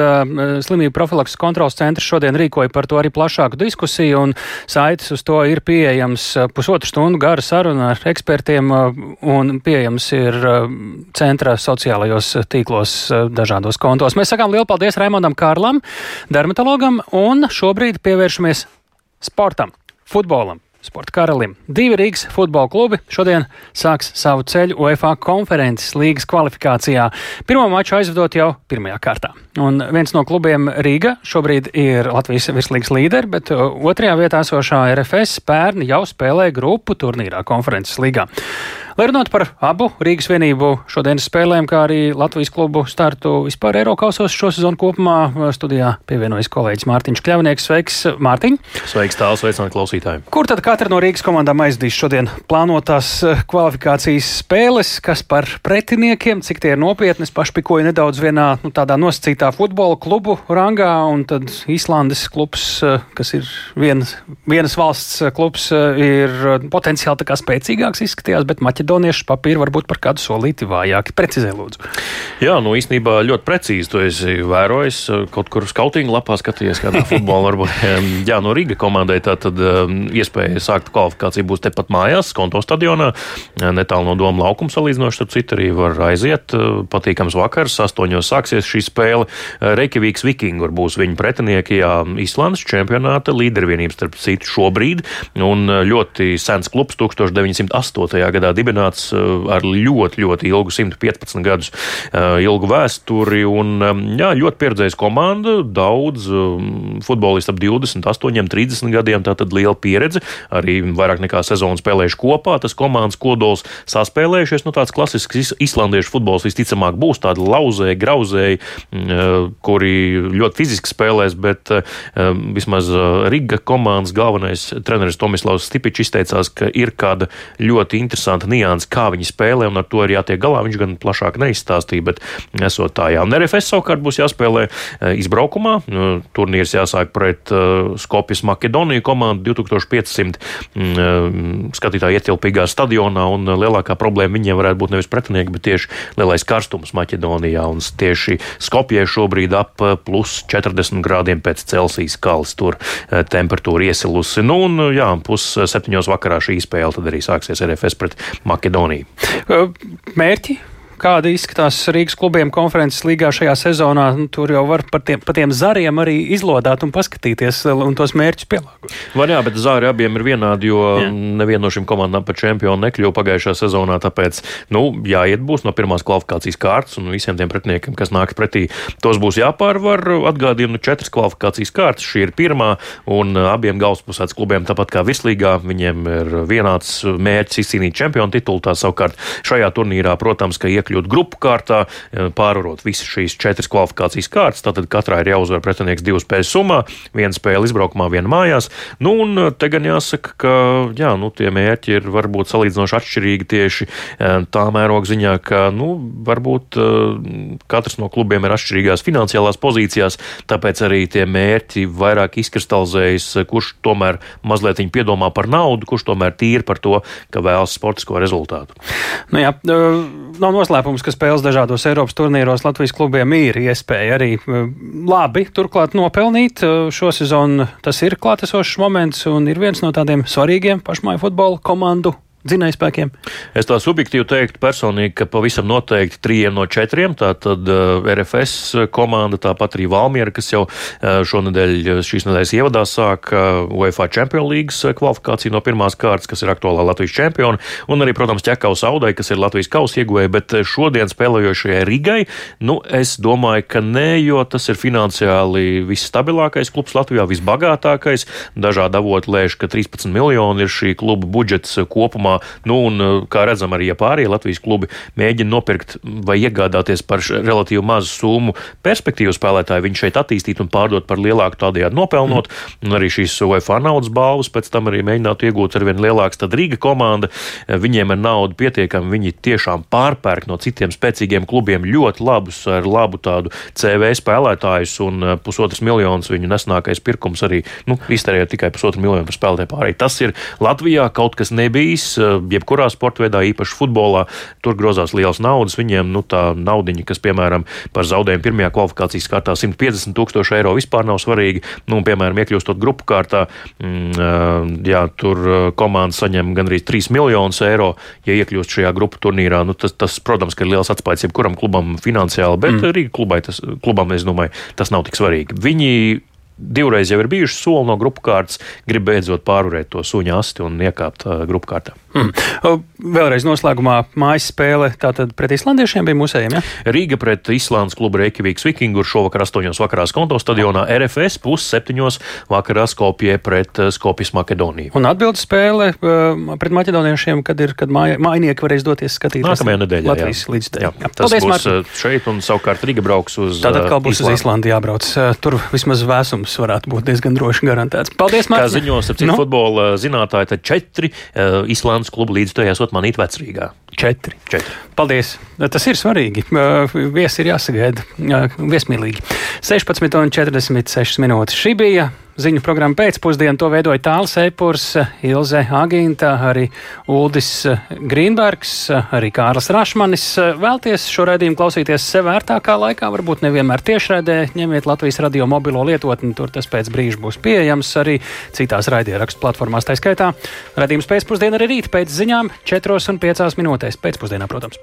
slimību profilakses kontrols centrs šodien rīkoja par to arī plašāku diskusiju un saites uz to ir pieejams pusotru stundu gara saruna ar ekspertiem un pieejams ir centra sociālajos tīklos eh, dažādos kontos. Mēs sakām lielu paldies Raimondam Kārlam, dermatologam, un šobrīd pievēršamies sportam, futbolam. Sporta karalim. Divi Rīgas futbola klubi šodien sāks savu ceļu UEFA konferences līgas kvalifikācijā. Pirmo maču aizvedot jau pirmajā kārtā. Un viens no klubiem Rīga šobrīd ir Latvijas virslīgas līderi, bet uh, otrajā vietā esošā RFS pērni jau spēlē grupu turnīrā konferences līgā. Lai runātu par abu Rīgas vienību šodienas spēlēm, kā arī Latvijas klubu startu vispār Eiropausos šo sezonu kopumā, studijā pievienojas kolēģis Mārtiņš Kļavnieks. Sveiks, Mārtiņ! Sveiks, tāls, sveicināt klausītājiem! Kur tad katra no Rīgas komandām aizdīs šodien plānotās eh, kvalifikācijas spēles, kas par pretiniekiem, cik tie ir nopietni? Es pašpikoju nedaudz vienā nu, tādā nosacītā futbola klubu rangā, un tad Īslandes klubs, eh, kas ir viens, vienas valsts eh, klubs, ir potenciāli tā kā spēcīgāks izskatījās, bet Maķedonija maķedoniešu papīri varbūt par kādu solīti vājāki. Precizē, lūdzu. Jā, nu īstenībā ļoti precīzi to esi vērojis. Kaut kur skautinga lapā skatījies, kādā [LAUGHS] futbolā varbūt. Jā, no Rīga komandai tā tad iespēja sākt kvalifikāciju būs tepat mājās, konto stadionā, netālu no Doma laukuma salīdzinoši. Tur citur arī var aiziet. Patīkams vakars, astoņos sāksies šī spēle. Reikjavīks Vikingur būs viņa pretinieki, jā, Islandes čempionāta līdervienības starp citu šobrīd. Un ļoti sens klubs 1908. gadā dibināts dibināts eh, ar ļoti, ļoti ilgu, 115 gadus eh, ilgu vēsturi. Un, eh, jā, ļoti pieredzējis komanda, daudz futbolistu ap 28, 30 gadiem, tā tad liela pieredze. Arī vairāk nekā sezonu spēlējuši kopā. Tas komandas kodols saspēlējušies. Nu, tāds klasisks islandiešu futbols visticamāk būs tādi lauzēji, grauzēji, kuri ļoti fiziski spēlēs, bet vismaz Riga komandas galvenais treneris Tomislavs Stipičs izteicās, ka ir kāda ļoti interesanta nianse nianses, kā viņi spēlē, un ar to ir jātiek galā. Viņš gan plašāk neizstāstīja, bet esot tā, jā. Un RFS savukārt būs jāspēlē izbraukumā. Turnīrs jāsāk pret Skopjas Makedoniju komandu 2500 mm, skatītāju ietilpīgā stadionā, un lielākā problēma viņiem varētu būt nevis pretinieki, bet tieši lielais karstums Maķedonijā. Un tieši Skopjē šobrīd ap plus 40 grādiem pēc Celsijas kalas tur temperatūra iesilusi. Nu, un jā, pus septiņos vakarā šī spēle tad arī sāksies RFS pret Makedoniju. Mērķi kāda izskatās Rīgas klubiem konferences līgā šajā sezonā. Nu, tur jau var par tiem, par tiem zariem arī izlodāt un paskatīties un tos mērķus pielāgot. Var jā, bet zāri abiem ir vienādi, jo jā. neviena no šīm komandām par čempionu nekļuva pagājušā sezonā. Tāpēc, nu, jāiet būs no pirmās kvalifikācijas kārtas un visiem tiem pretiniekiem, kas nāks pretī, tos būs jāpārvar. Atgādinu, četras kvalifikācijas kārtas. Šī ir pirmā, un abiem galvaspilsētas klubiem, tāpat kā vislīgā, viņiem ir vienāds mērķis izcīnīt čempionu titulu. Tā savukārt šajā turnīrā, protams, ka iekļūt iekļūt grupu kārtā, eh, pārvarot visas šīs četras kvalifikācijas kārtas. Tātad katrā ir jāuzvar pretinieks divu spēļu summā, viena spēle izbraukumā, viena mājās. Nu, un eh, te gan jāsaka, ka jā, nu, tie mērķi ir varbūt salīdzinoši atšķirīgi tieši eh, tā mēroga ziņā, ka nu, varbūt katrs no klubiem ir atšķirīgās finansiālās pozīcijās, tāpēc arī tie mērķi vairāk izkristalizējas, kurš tomēr mazliet piedomā par naudu, kurš tomēr tīri par to, ka vēlas sportisko rezultātu. Nu jā, nav noslēpums noslēpums, ka spēles dažādos Eiropas turnīros Latvijas klubiem ir iespēja arī eh, labi turklāt nopelnīt. Eh, šo sezonu tas ir klātesošs moments un ir viens no tādiem svarīgiem pašmāju futbola komandu dzinējspēkiem? Es tā subjektīvi teiktu personīgi, ka pavisam noteikti trījiem no četriem. Tātad uh, RFS komanda, tāpat arī Valmiera, kas jau uh, šonadēļ, uh, šīs nedēļas ievadā sāk UEFA Champions League kvalifikāciju no pirmās kārtas, kas ir aktuālā Latvijas čempiona, un arī, protams, Čekaus Audai, kas ir Latvijas kausa ieguvēja, bet šodien spēlējošajai Rigai, nu, es domāju, ka nē, jo tas ir finansiāli visstabilākais klubs Latvijā, visbagātākais. Dažādi avoti lēš, ka 13 miljoni ir šī kluba budžets kopumā kopumā. Nu, un, uh, kā redzam, arī ja pārējie Latvijas klubi mēģina nopirkt vai iegādāties par relatīvi mazu summu perspektīvu spēlētāju, viņu šeit attīstīt un pārdot par lielāku tādējādi nopelnot. Mm. Un arī šīs UEFA naudas balvas pēc tam arī mēģinātu iegūt ar vien lielāks. Tad Rīga komanda, uh, viņiem ir nauda pietiekami, viņi tiešām pārpērk no citiem spēcīgiem klubiem ļoti labus, ar labu tādu CV spēlētājus, un uh, pusotras miljonus viņu nesnākais pirkums arī nu, iztērēja tikai pusotru miljonu par spēlētāju pārēj. Tas ir Latvijā kaut kas nebijis. Eh, jebkurā sporta veidā, īpaši futbolā, tur grozās liels naudas. Viņiem nu, tā naudiņa, kas, piemēram, par zaudējumu pirmajā kvalifikācijas kārtā 150 tūkstoši eiro vispār nav svarīgi. Nu, piemēram, iekļūstot grupu kārtā, mm, eh, jā, tur eh, komanda saņem gandrīz 3 miljonus eiro, ja iekļūst šajā grupu turnīrā. Nu, tas, tas, protams, ir liels atspējas jebkuram klubam finansiāli, bet mm. Rīga klubai tas, klubam, es domāju, tas nav tik svarīgi. Viņi divreiz jau ir bijuši soli no grupu kārtas, grib beidzot pārvarēt to suņa asti un iekāpt uh, grupu kārtā. Hmm. Vēlreiz noslēgumā mājas spēle tātad pret islandiešiem bija mūsējiem, ja? Rīga pret Islandes klubu Reikjavīks Vikingur šovakar 8. vakarā Skonto stadionā RFS pus 7. vakarā Skopje pret Skopjas Makedoniju. Un atbildes spēle uh, pret maķedoniešiem, kad ir, kad māja, mājnieki varēs doties skatīties. Nākamajā nedēļā. Latvijas līdz jā. jā. Tas Paldies, būs Martin. šeit un savukārt Rīga brauks uz. Tātad kā būs Islandi. uz Islandi jābrauc. Tur vismaz vēsums varētu būt diezgan droši garantēts. Paldies, Mārtiņ! Kā ziņos ar citu no? Nu? futbola zinātāju, tad četri uh, Islandes klubu līdzstājās esot manīt vecrīgā. Četri. Četri. Paldies! Tas ir svarīgi. Viesi ir jāsagaida viesmīlīgi. 16,46 minūtes. Šī bija ziņu programma pēcpusdienā. To veidoja Tāls Eipurs, Ilze Agīnta, arī Uldis Grīnbergs, arī Kārlis Rašmanis. Vēlties šo raidījumu klausīties sev vērtākā laikā, varbūt nevienmēr tiešraidē. Ņemiet Latvijas radio mobilo lietotni, tur tas pēc brīža būs pieejams arī citās raidierakstu platformās. Tā skaitā raidījums pēcpusdienā arī rīt pēc ziņām 4 un 5 minūtēs pēcpusdienā, protams.